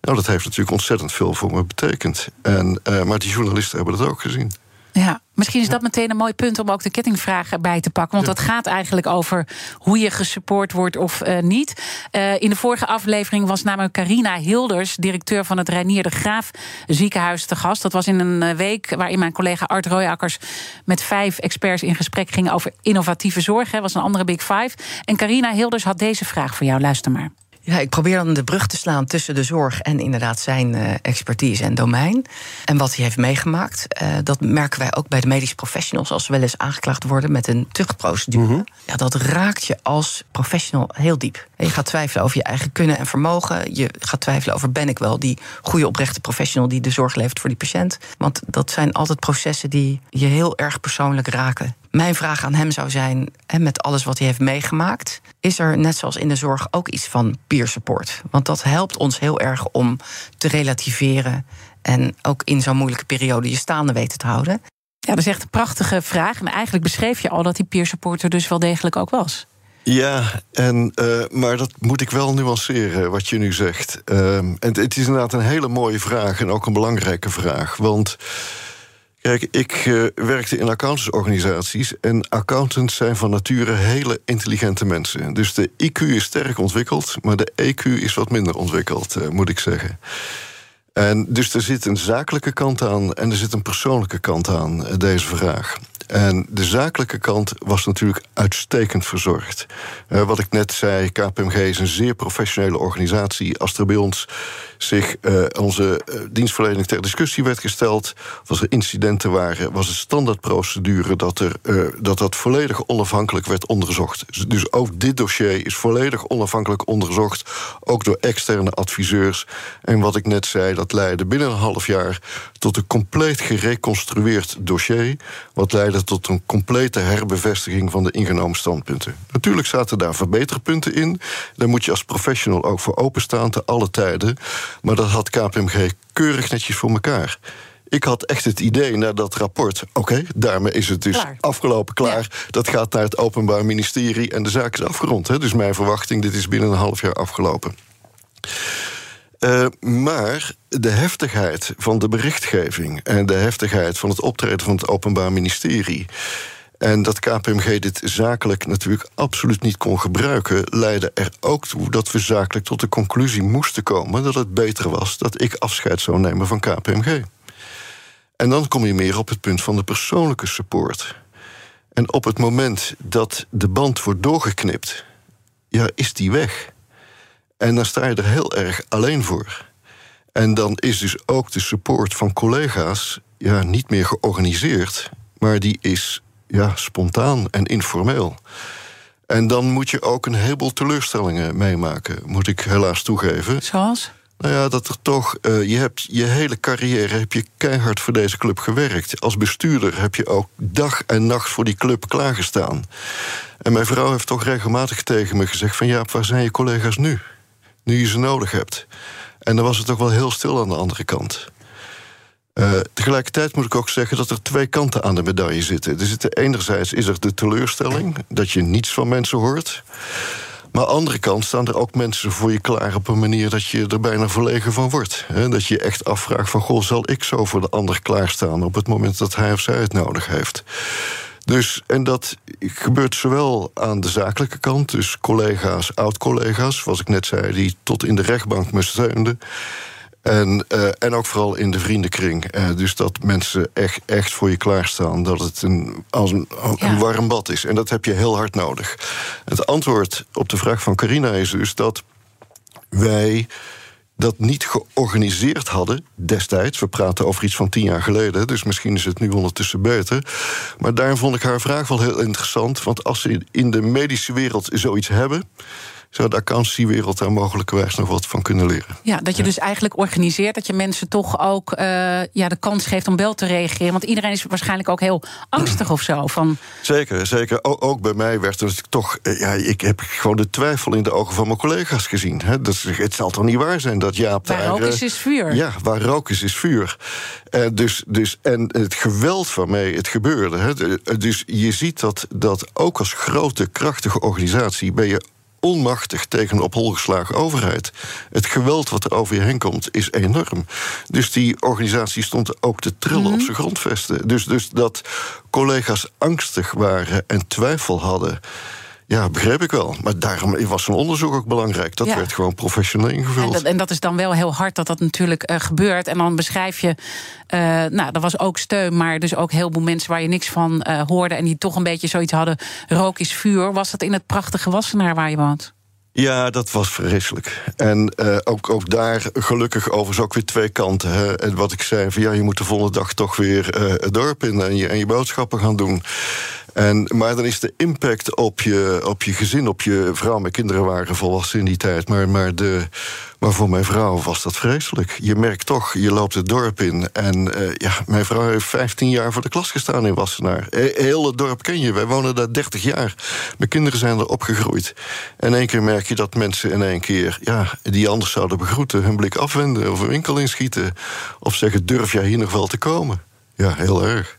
Nou, dat heeft natuurlijk ontzettend veel voor me betekend. En, uh, maar die journalisten hebben dat ook gezien. Ja, misschien is dat meteen een mooi punt om ook de kettingvraag bij te pakken. Want dat gaat eigenlijk over hoe je gesupport wordt of uh, niet. Uh, in de vorige aflevering was namelijk Carina Hilders, directeur van het Reinier de Graaf ziekenhuis, te gast. Dat was in een week waarin mijn collega Art Royakkers met vijf experts in gesprek ging over innovatieve zorg. Dat was een andere Big Five. En Carina Hilders had deze vraag voor jou. Luister maar. Ja, ik probeer dan de brug te slaan tussen de zorg en inderdaad zijn uh, expertise en domein. En wat hij heeft meegemaakt. Uh, dat merken wij ook bij de medische professionals als ze wel eens aangeklaagd worden met een tuchtprocedure. Mm -hmm. Ja, dat raakt je als professional heel diep. En je gaat twijfelen over je eigen kunnen en vermogen. Je gaat twijfelen over ben ik wel die goede oprechte professional die de zorg levert voor die patiënt. Want dat zijn altijd processen die je heel erg persoonlijk raken. Mijn vraag aan hem zou zijn, met alles wat hij heeft meegemaakt, is er net zoals in de zorg ook iets van peer support? Want dat helpt ons heel erg om te relativeren en ook in zo'n moeilijke periode je staande weten te houden. Ja, dat is echt een prachtige vraag. En eigenlijk beschreef je al dat die peer support er dus wel degelijk ook was. Ja, en, uh, maar dat moet ik wel nuanceren, wat je nu zegt. Uh, en het is inderdaad een hele mooie vraag en ook een belangrijke vraag. Want Kijk, ik uh, werkte in accountantsorganisaties. En accountants zijn van nature hele intelligente mensen. Dus de IQ is sterk ontwikkeld, maar de EQ is wat minder ontwikkeld, uh, moet ik zeggen. En dus er zit een zakelijke kant aan en er zit een persoonlijke kant aan, uh, deze vraag. En de zakelijke kant was natuurlijk uitstekend verzorgd. Wat ik net zei, KPMG is een zeer professionele organisatie. Als er bij ons zich uh, onze uh, dienstverlening ter discussie werd gesteld, als er incidenten waren, was het standaardprocedure dat, er, dat dat volledig onafhankelijk werd onderzocht. Dus, dus ook dit dossier is volledig onafhankelijk onderzocht, ook door externe adviseurs. En wat ik net zei, dat leidde binnen een half jaar tot een compleet gereconstrueerd dossier, wat leidde tot een complete herbevestiging van de ingenomen standpunten. Natuurlijk zaten daar verbeterpunten in. Daar moet je als professional ook voor openstaan te alle tijden. Maar dat had KPMG keurig netjes voor elkaar. Ik had echt het idee naar dat rapport. Oké, daarmee is het dus afgelopen klaar. Dat gaat naar het Openbaar Ministerie en de zaak is afgerond. Hè? Dus mijn verwachting, dit is binnen een half jaar afgelopen. Uh, maar de heftigheid van de berichtgeving en de heftigheid van het optreden van het Openbaar Ministerie. En dat KPMG dit zakelijk natuurlijk absoluut niet kon gebruiken, leidde er ook toe dat we zakelijk tot de conclusie moesten komen dat het beter was dat ik afscheid zou nemen van KPMG. En dan kom je meer op het punt van de persoonlijke support. En op het moment dat de band wordt doorgeknipt, ja, is die weg. En dan sta je er heel erg alleen voor. En dan is dus ook de support van collega's ja, niet meer georganiseerd, maar die is ja, spontaan en informeel. En dan moet je ook een heleboel teleurstellingen meemaken, moet ik helaas toegeven. Zoals? Nou ja, dat er toch, uh, je hebt je hele carrière heb je keihard voor deze club gewerkt. Als bestuurder heb je ook dag en nacht voor die club klaargestaan. En mijn vrouw heeft toch regelmatig tegen me gezegd: van ja, waar zijn je collega's nu? nu je ze nodig hebt. En dan was het ook wel heel stil aan de andere kant. Uh, tegelijkertijd moet ik ook zeggen dat er twee kanten aan de medaille zitten. Er enerzijds is er de teleurstelling dat je niets van mensen hoort. Maar aan de andere kant staan er ook mensen voor je klaar op een manier dat je er bijna verlegen van wordt. Dat je echt afvraagt van goh, zal ik zo voor de ander klaarstaan op het moment dat hij of zij het nodig heeft. Dus, en dat gebeurt zowel aan de zakelijke kant, dus collega's, oud-collega's, zoals ik net zei, die tot in de rechtbank me steunden. En, uh, en ook vooral in de vriendenkring. Uh, dus dat mensen echt, echt voor je klaarstaan. Dat het een, als een, ja. een warm bad is. En dat heb je heel hard nodig. Het antwoord op de vraag van Carina is dus dat wij dat niet georganiseerd hadden destijds. We praten over iets van tien jaar geleden, dus misschien is het nu ondertussen beter. Maar daarom vond ik haar vraag wel heel interessant. Want als ze in de medische wereld zoiets hebben zou de accountancywereld daar mogelijkerwijs nog wat van kunnen leren. Ja, dat je dus eigenlijk organiseert dat je mensen toch ook uh, ja, de kans geeft om wel te reageren. Want iedereen is waarschijnlijk ook heel angstig of zo. Van... Zeker, zeker. O ook bij mij werd het toch. Uh, ja, ik heb gewoon de twijfel in de ogen van mijn collega's gezien. Hè. Dat, het zal toch niet waar zijn dat Jaap waar daar. rook is, is vuur. Ja, waar rook is, is vuur. Uh, dus, dus, en het geweld waarmee het gebeurde. Hè. Dus je ziet dat, dat ook als grote, krachtige organisatie ben je onmachtig tegen een op hol geslagen overheid. Het geweld wat er over je heen komt is enorm. Dus die organisatie stond ook te trillen op zijn grondvesten. Dus, dus dat collega's angstig waren en twijfel hadden. Ja, begreep ik wel. Maar daarom was zo'n onderzoek ook belangrijk. Dat Ja. werd gewoon professioneel ingevuld. En dat, en dat is dan wel heel hard dat dat natuurlijk eh, gebeurt. En dan beschrijf je, eh, nou, er was ook steun, maar dus ook heel veel mensen waar je niks van eh, hoorde en die toch een beetje zoiets hadden: rook is vuur. Was dat in het prachtige Wassenaar waar je woont? Ja, dat was vreselijk. En ook, ook daar gelukkig overigens ook weer twee kanten. Hè. En wat ik zei, van ja, je moet de volgende dag toch weer het dorp in en je, en je boodschappen gaan doen. En, maar dan is de impact op je, op je gezin, op je vrouw. Mijn kinderen waren volwassen in die tijd. Maar, maar, de, voor mijn vrouw was dat vreselijk. Je merkt toch, je loopt het dorp in. En eh, ja, mijn vrouw heeft 15 jaar voor de klas gestaan in Wassenaar. He- Heel het dorp ken je. Wij wonen daar 30 jaar. Mijn kinderen zijn er opgegroeid. En één keer merk je dat mensen in één keer... Ja, die anders zouden begroeten, hun blik afwenden... of een winkel inschieten. Of zeggen, durf jij hier nog wel te komen? Ja, heel erg.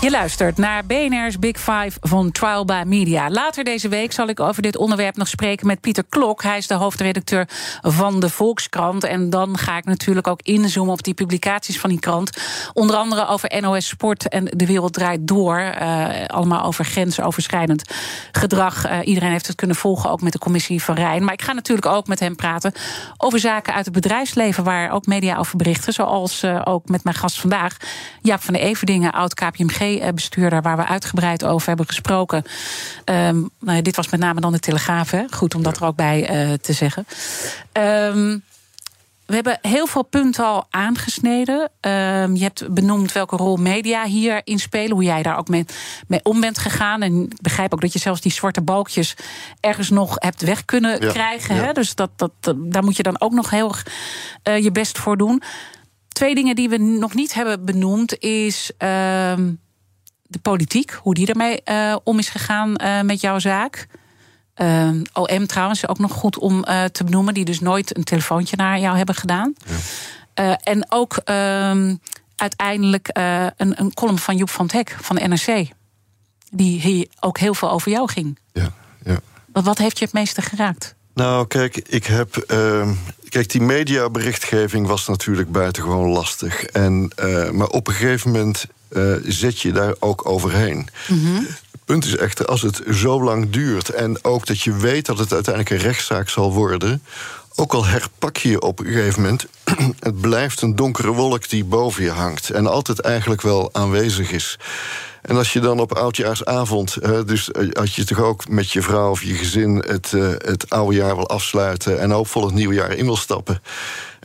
Je luistert naar BNR's Big Five van Trial by Media. Later deze week zal ik over dit onderwerp nog spreken met Pieter Klok. Hij is de hoofdredacteur van de Volkskrant. En dan ga ik natuurlijk ook inzoomen op die publicaties van die krant. Onder andere over NOS Sport en De Wereld Draait Door. Eh, allemaal over grensoverschrijdend gedrag. Eh, iedereen heeft het kunnen volgen, ook met de commissie van Rijn. Maar ik ga natuurlijk ook met hem praten over zaken uit het bedrijfsleven... waar ook media over berichten, zoals eh, ook met mijn gast vandaag... Jaap van de Everdingen, oud-KPMG-bestuurder... waar we uitgebreid over hebben gesproken. Ehm, nou ja, dit was met name dan de Telegraaf, hè? goed om dat er ook bij eh, te zeggen. Ehm, we hebben heel veel punten al aangesneden. Ehm, je hebt benoemd welke rol media hierin spelen. Hoe jij daar ook mee, mee om bent gegaan. En ik begrijp ook dat je zelfs die zwarte balkjes ergens nog hebt weg kunnen Ja, krijgen. ja. Hè? Dus dat, dat, daar moet je dan ook nog heel erg eh, je best voor doen. Twee dingen die we nog niet hebben benoemd is de politiek. Hoe die ermee eh, om is gegaan eh, met jouw zaak. Ehm, OM trouwens ook nog goed om eh, te benoemen, die dus nooit een telefoontje naar jou hebben gedaan. Eh, en ook ehm, uiteindelijk een, een column van Joep van het Hek van de NRC. Die hier ook heel veel over jou ging. Ja, ja. Wat, wat heeft je het meeste geraakt? Nou, kijk, ik heb. ehm, kijk, die mediaberichtgeving was natuurlijk buitengewoon lastig. En, maar op een gegeven moment eh, zet je daar ook overheen. Het punt is echter, als het zo lang duurt. en ook dat je weet dat het uiteindelijk een rechtszaak zal worden. ook al herpak je je op een gegeven moment. het blijft een donkere wolk die boven je hangt. en altijd eigenlijk wel aanwezig is. En als je dan op oudjaarsavond, dus eh, als je toch ook met je vrouw of je gezin het, eh, het oude jaar wil afsluiten en hoopvol het nieuwe jaar in wil stappen.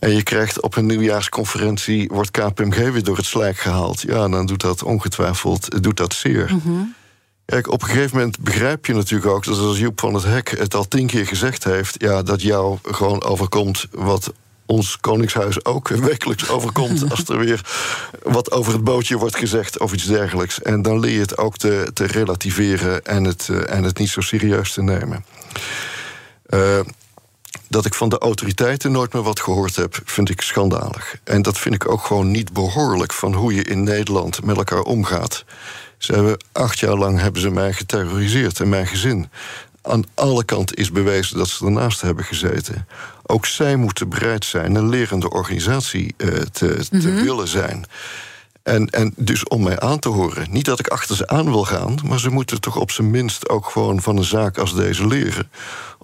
En je krijgt op een nieuwjaarsconferentie, wordt KPMG weer door het slijk gehaald. Ja, dan doet dat ongetwijfeld, doet dat zeer. Kijk, op een gegeven moment begrijp je natuurlijk ook dat als Joep van het Hek het al tien keer gezegd heeft, ja, dat jou gewoon overkomt wat ons Koningshuis ook wekelijks overkomt. als er weer wat over het bootje wordt gezegd of iets dergelijks. En dan leer je het ook te, te relativeren en het, eh, en het niet zo serieus te nemen. Eh, Dat ik van de autoriteiten nooit meer wat gehoord heb, vind ik schandalig. En dat vind ik ook gewoon niet behoorlijk van hoe je in Nederland met elkaar omgaat. Ze hebben acht jaar lang hebben ze mij geterroriseerd en mijn gezin. Aan alle kanten is bewezen dat ze ernaast hebben gezeten. Ook zij moeten bereid zijn een lerende organisatie uh, te, te willen zijn. En, en dus om mij aan te horen. Niet dat ik achter ze aan wil gaan, maar ze moeten toch op zijn minst ook gewoon van een zaak als deze leren.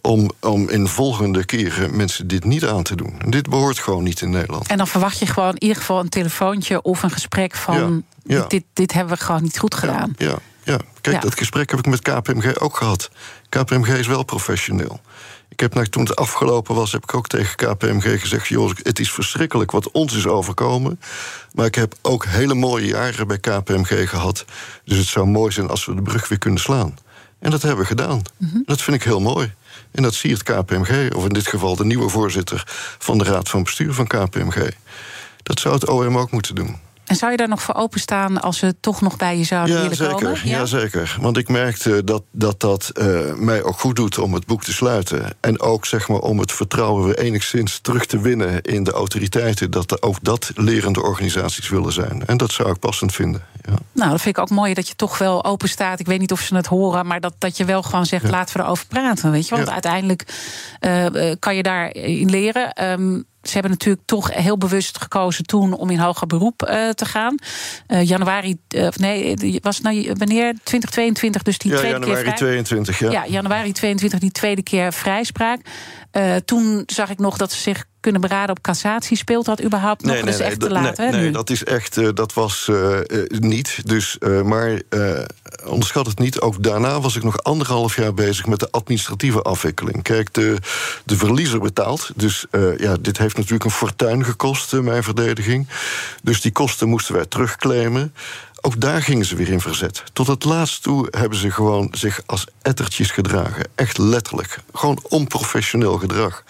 Om, om in volgende keren mensen dit niet aan te doen. En dit behoort gewoon niet in Nederland. En dan verwacht je gewoon in ieder geval een telefoontje of een gesprek van: ja, Dit, dit hebben we gewoon niet goed gedaan. Ja, ja. kijk, dat gesprek heb ik met KPMG ook gehad. KPMG is wel professioneel. Ik heb nou, toen het afgelopen was, heb ik ook tegen KPMG gezegd: joh, het is verschrikkelijk wat ons is overkomen. Maar ik heb ook hele mooie jaren bij KPMG gehad. Dus het zou mooi zijn als we de brug weer kunnen slaan. En dat hebben we gedaan. Mhm. Dat vind ik heel mooi. En dat zie het KPMG, of in dit geval de nieuwe voorzitter van de Raad van Bestuur van KPMG. Dat zou het OM ook moeten doen. En zou je daar nog voor openstaan als ze toch nog bij je zouden ja, willen zeker, komen? Ja, zeker. Want ik merkte dat dat, dat uh, mij ook goed doet om het boek te sluiten. En ook zeg maar, om het vertrouwen weer enigszins terug te winnen in de autoriteiten. Dat ook dat lerende organisaties willen zijn. En dat zou ik passend vinden. Ja. Nou, dat vind ik ook mooi dat je toch wel open staat. Ik weet niet of ze het horen, maar dat, dat je wel gewoon zegt: ja. laten we erover praten. Weet je? Want uiteindelijk uh, kan je daarin leren. Um, ze hebben natuurlijk toch heel bewust gekozen toen om in hoger beroep uh, te gaan. Uh, januari, uh, nee, was nou wanneer? 2022, dus die ja, tweede januari keer. 22, ja. ja, januari 22, die tweede keer vrijspraak. toen zag ik nog dat ze zich kunnen beraden op cassatie. Speelt dat überhaupt nog? Nee, nee, dat is echt te laat, nee, hè? Nee, nu? dat is echt, uh, dat was uh, uh, niet. Dus, maar onderschat het niet. Ook daarna was ik nog anderhalf jaar bezig met de administratieve afwikkeling. Kijk, de, de verliezer betaalt. Dus ja, dit heeft natuurlijk een fortuin gekost, mijn verdediging. Dus die kosten moesten wij terugclaimen. Ook daar gingen ze weer in verzet. Tot het laatst toe hebben ze gewoon zich als ettertjes gedragen. Echt letterlijk. Gewoon onprofessioneel gedrag.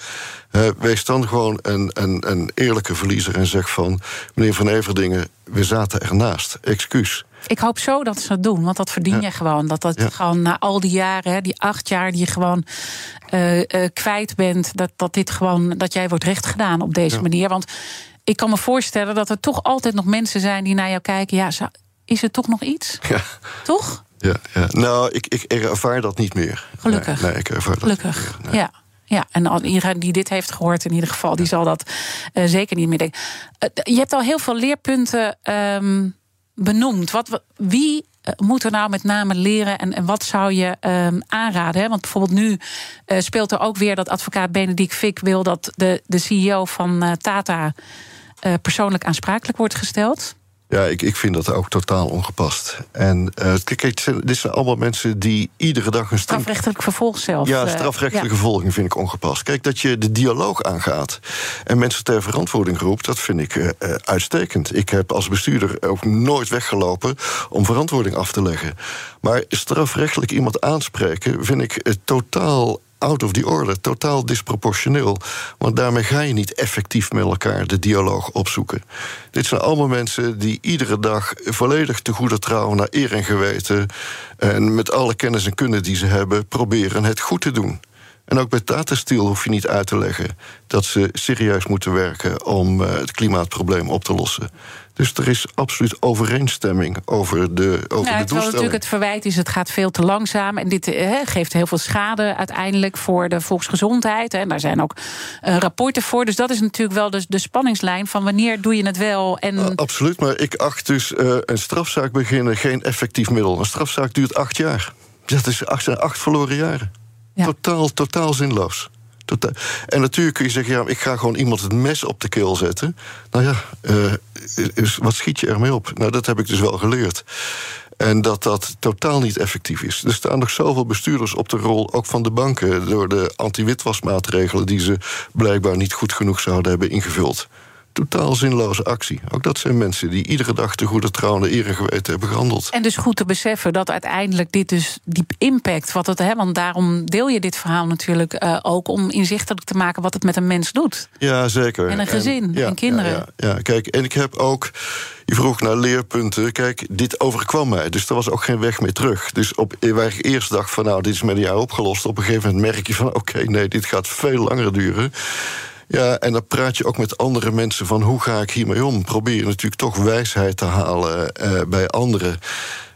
Uh, wees dan gewoon een, een, een eerlijke verliezer en zeg van... meneer Van Everdingen, we zaten ernaast. Excuus. Ik hoop zo dat ze het doen, want dat verdien ja. je gewoon. Dat dat ja. gewoon na al die jaren, die acht jaar die je gewoon uh, uh, kwijt bent... Dat, dat, dit gewoon, dat jij wordt rechtgedaan op deze ja. manier. Want ik kan me voorstellen dat er toch altijd nog mensen zijn... die naar jou kijken, ja, is er toch nog iets? Ja. Toch? Ja, ja. nou, ik, ik ervaar dat niet meer. Gelukkig. Nee, nee ik ervaar dat Gelukkig, niet meer. Nee. ja. Ja, en iedereen die dit heeft gehoord, in ieder geval, die zal dat uh, zeker niet meer denken. Uh, je hebt al heel veel leerpunten um, benoemd. Wat, wie uh, moet er nou met name leren en, en wat zou je um, aanraden? Hè? Want bijvoorbeeld nu speelt er ook weer dat advocaat Benedict Fick wil dat de, de CEO van Tata persoonlijk aansprakelijk wordt gesteld. Ja, ik, ik vind dat ook totaal ongepast. En uh, kijk, dit zijn allemaal mensen die iedere dag een. Strafrechtelijk vervolg zelf. Ja, strafrechtelijke ja. vervolging vind ik ongepast. Kijk, dat je de dialoog aangaat en mensen ter verantwoording roept... dat vind ik uh, uh, uitstekend. Ik heb als bestuurder ook nooit weggelopen om verantwoording af te leggen. Maar strafrechtelijk iemand aanspreken vind ik totaal out of the order, totaal disproportioneel. Want daarmee ga je niet effectief met elkaar de dialoog opzoeken. Dit zijn allemaal mensen die iedere dag volledig te goede trouwen naar eer en geweten. en met alle kennis en kunde die ze hebben, proberen het goed te doen. En ook bij Tata Steel hoef je niet uit te leggen dat ze serieus moeten werken om uh, het klimaatprobleem op te lossen. Dus er is absoluut overeenstemming over de, over nou, de doelstelling. natuurlijk het verwijt is, het gaat veel te langzaam. En dit eh, geeft heel veel schade uiteindelijk voor de volksgezondheid. En daar zijn ook uh, rapporten voor. Dus dat is natuurlijk wel de, de spanningslijn van wanneer doe je het wel. En... Uh, absoluut, maar ik acht dus uh, een strafzaak beginnen geen effectief middel. Een strafzaak duurt acht jaar. Dat is acht, zijn acht verloren jaren. Ja. Totaal, totaal zinloos. Totaal. En natuurlijk kun je zeggen, ja, ik ga gewoon iemand het mes op de keel zetten. Nou ja, uh, wat schiet je ermee op? Nou, dat heb ik dus wel geleerd. En dat dat totaal niet effectief is. Er staan nog zoveel bestuurders op de rol, ook van de banken, door de anti-witwasmaatregelen die ze blijkbaar niet goed genoeg zouden hebben ingevuld. Totaal zinloze actie. Ook dat zijn mensen die iedere dag de goede trouw en de geweten hebben gehandeld. En dus goed te beseffen dat uiteindelijk dit dus die impact, wat het, hè, want daarom deel je dit verhaal natuurlijk uh, ook om inzichtelijk te maken wat het met een mens doet. Ja, zeker. En een gezin en, ja, en kinderen. Ja, ja, ja, kijk, en ik heb ook. Je vroeg naar leerpunten. Kijk, dit overkwam mij. Dus er was ook geen weg meer terug. Dus op, waar ik eerst dacht van nou, dit is met een jaar opgelost. Op een gegeven moment merk je van oké, nee, dit gaat veel langer duren. Ja, en dan praat je ook met andere mensen van hoe ga ik hiermee om? Probeer natuurlijk toch wijsheid te halen uh, bij anderen.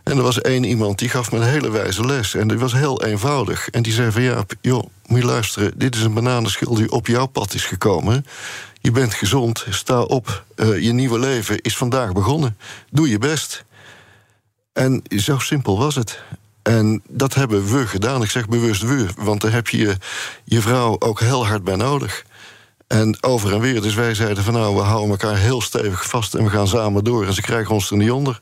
En er was één iemand die gaf me een hele wijze les. En die was heel eenvoudig. En die zei van ja, joh, moet je luisteren. Dit is een bananenschil die op jouw pad is gekomen. Je bent gezond, sta op. Uh, je nieuwe leven is vandaag begonnen. Doe je best. En zo simpel was het. En dat hebben we gedaan. Ik zeg bewust we, want daar heb je je vrouw ook heel hard bij nodig. En over en weer. Dus wij zeiden van nou, we houden elkaar heel stevig vast en we gaan samen door. En ze krijgen ons er niet onder.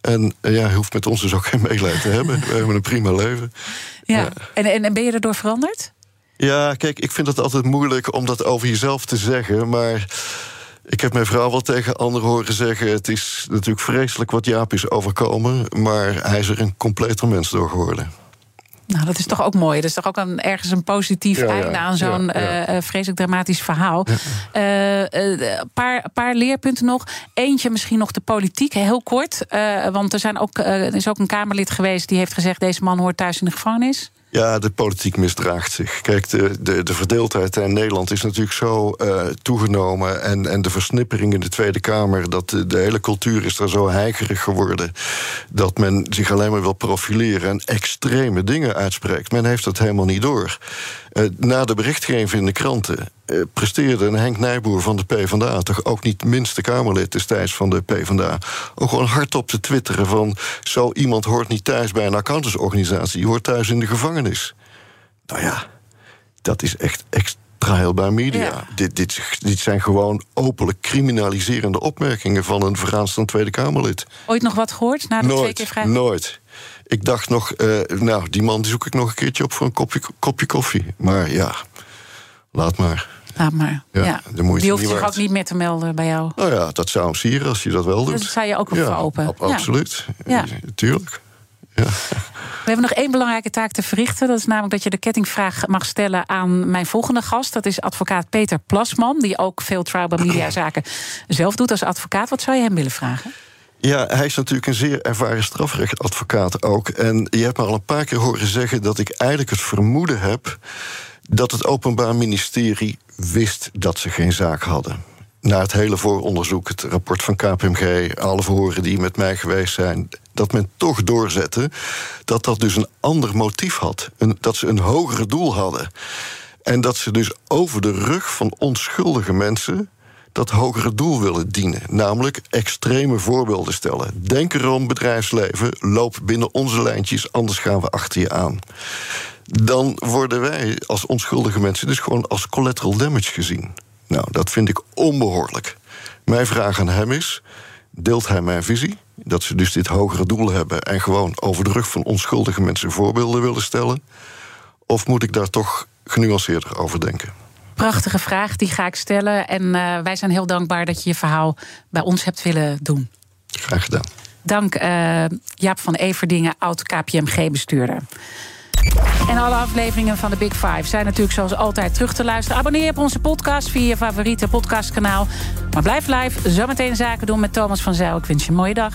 En ja, je hoeft met ons dus ook geen medelijden te hebben. We hebben een prima leven. Ja, ja. En, en, en ben je erdoor veranderd? Ja, kijk, ik vind het altijd moeilijk om dat over jezelf te zeggen. Maar ik heb mijn vrouw wel tegen anderen horen zeggen... het is natuurlijk vreselijk wat Jaap is overkomen... maar hij is er een completer mens door geworden. Nou, dat is toch ook mooi. Dat is toch ook een, ergens een positief einde aan zo'n ja, uh, vreselijk dramatisch verhaal. Een uh, paar, paar leerpunten nog. Eentje misschien nog de politiek, heel kort. want er, zijn ook, er is ook een Kamerlid geweest die heeft gezegd... deze man hoort thuis in de gevangenis. Ja, de politiek misdraagt zich. Kijk, de, de, de verdeeldheid in Nederland is natuurlijk zo uh, toegenomen. En, en de versnippering in de Tweede Kamer. Dat de, de, hele cultuur is daar zo heigerig geworden. Dat men zich alleen maar wil profileren en extreme dingen uitspreekt. Men heeft dat helemaal niet door. Uh, na de berichtgeving in de kranten uh, presteerde een Henk Nijboer van de PvdA... toch ook niet minste Kamerlid destijds van de PvdA... ook gewoon hardop te twitteren van... zo iemand hoort niet thuis bij een accountantsorganisatie... die hoort thuis in de gevangenis. Nou ja, dat is echt extra bij media. Ja. Dit, dit, dit zijn gewoon openlijk criminaliserende opmerkingen... van een vooraanstaand Tweede Kamerlid. Ooit nog wat gehoord na de nooit, twee keer vrij? Nooit. Ik dacht nog, uh, nou, die man die zoek ik nog een keertje op voor een kopje, kopje koffie. Maar ja, laat maar. Laat maar. Ja, ja. Die hoeft zich ook niet meer te melden bij jou. Nou ja, dat zou hem sieren als hij dat wel doet. Dat zou je ook wel ja, open. Ab absoluut. Ja. Tuurlijk. Ja. We hebben nog één belangrijke taak te verrichten. Dat is namelijk dat je de kettingvraag mag stellen aan mijn volgende gast. Dat is advocaat Peter Plasman, die ook veel trial media zaken zelf doet als advocaat. Wat zou je hem willen vragen? Ja, hij is natuurlijk een zeer ervaren strafrechtadvocaat ook. En je hebt me al een paar keer horen zeggen dat ik eigenlijk het vermoeden heb dat het Openbaar Ministerie wist dat ze geen zaak hadden. Na het hele vooronderzoek, het rapport van KPMG, alle verhoren die met mij geweest zijn, dat men toch doorzette dat dat dus een ander motief had. Een, dat ze een hogere doel hadden. En dat ze dus over de rug van onschuldige mensen dat hogere doel willen dienen. Namelijk extreme voorbeelden stellen. Denk erom, bedrijfsleven, loop binnen onze lijntjes, anders gaan we achter je aan. Dan worden wij als onschuldige mensen dus gewoon als collateral damage gezien. Nou, dat vind ik onbehoorlijk. Mijn vraag aan hem is: deelt hij mijn visie? Dat ze dus dit hogere doel hebben en gewoon over de rug van onschuldige mensen voorbeelden willen stellen? Of moet ik daar toch genuanceerder over denken? Prachtige vraag, die ga ik stellen. En uh, wij zijn heel dankbaar dat je je verhaal bij ons hebt willen doen. Graag gedaan. Dank uh, Jaap van Everdingen, oud-KPMG-bestuurder. En alle afleveringen van de Big Five zijn natuurlijk zoals altijd terug te luisteren. Abonneer je op onze podcast via je favoriete podcastkanaal. Maar blijf live, zometeen zaken doen met Thomas van Zijl. Ik wens je een mooie dag.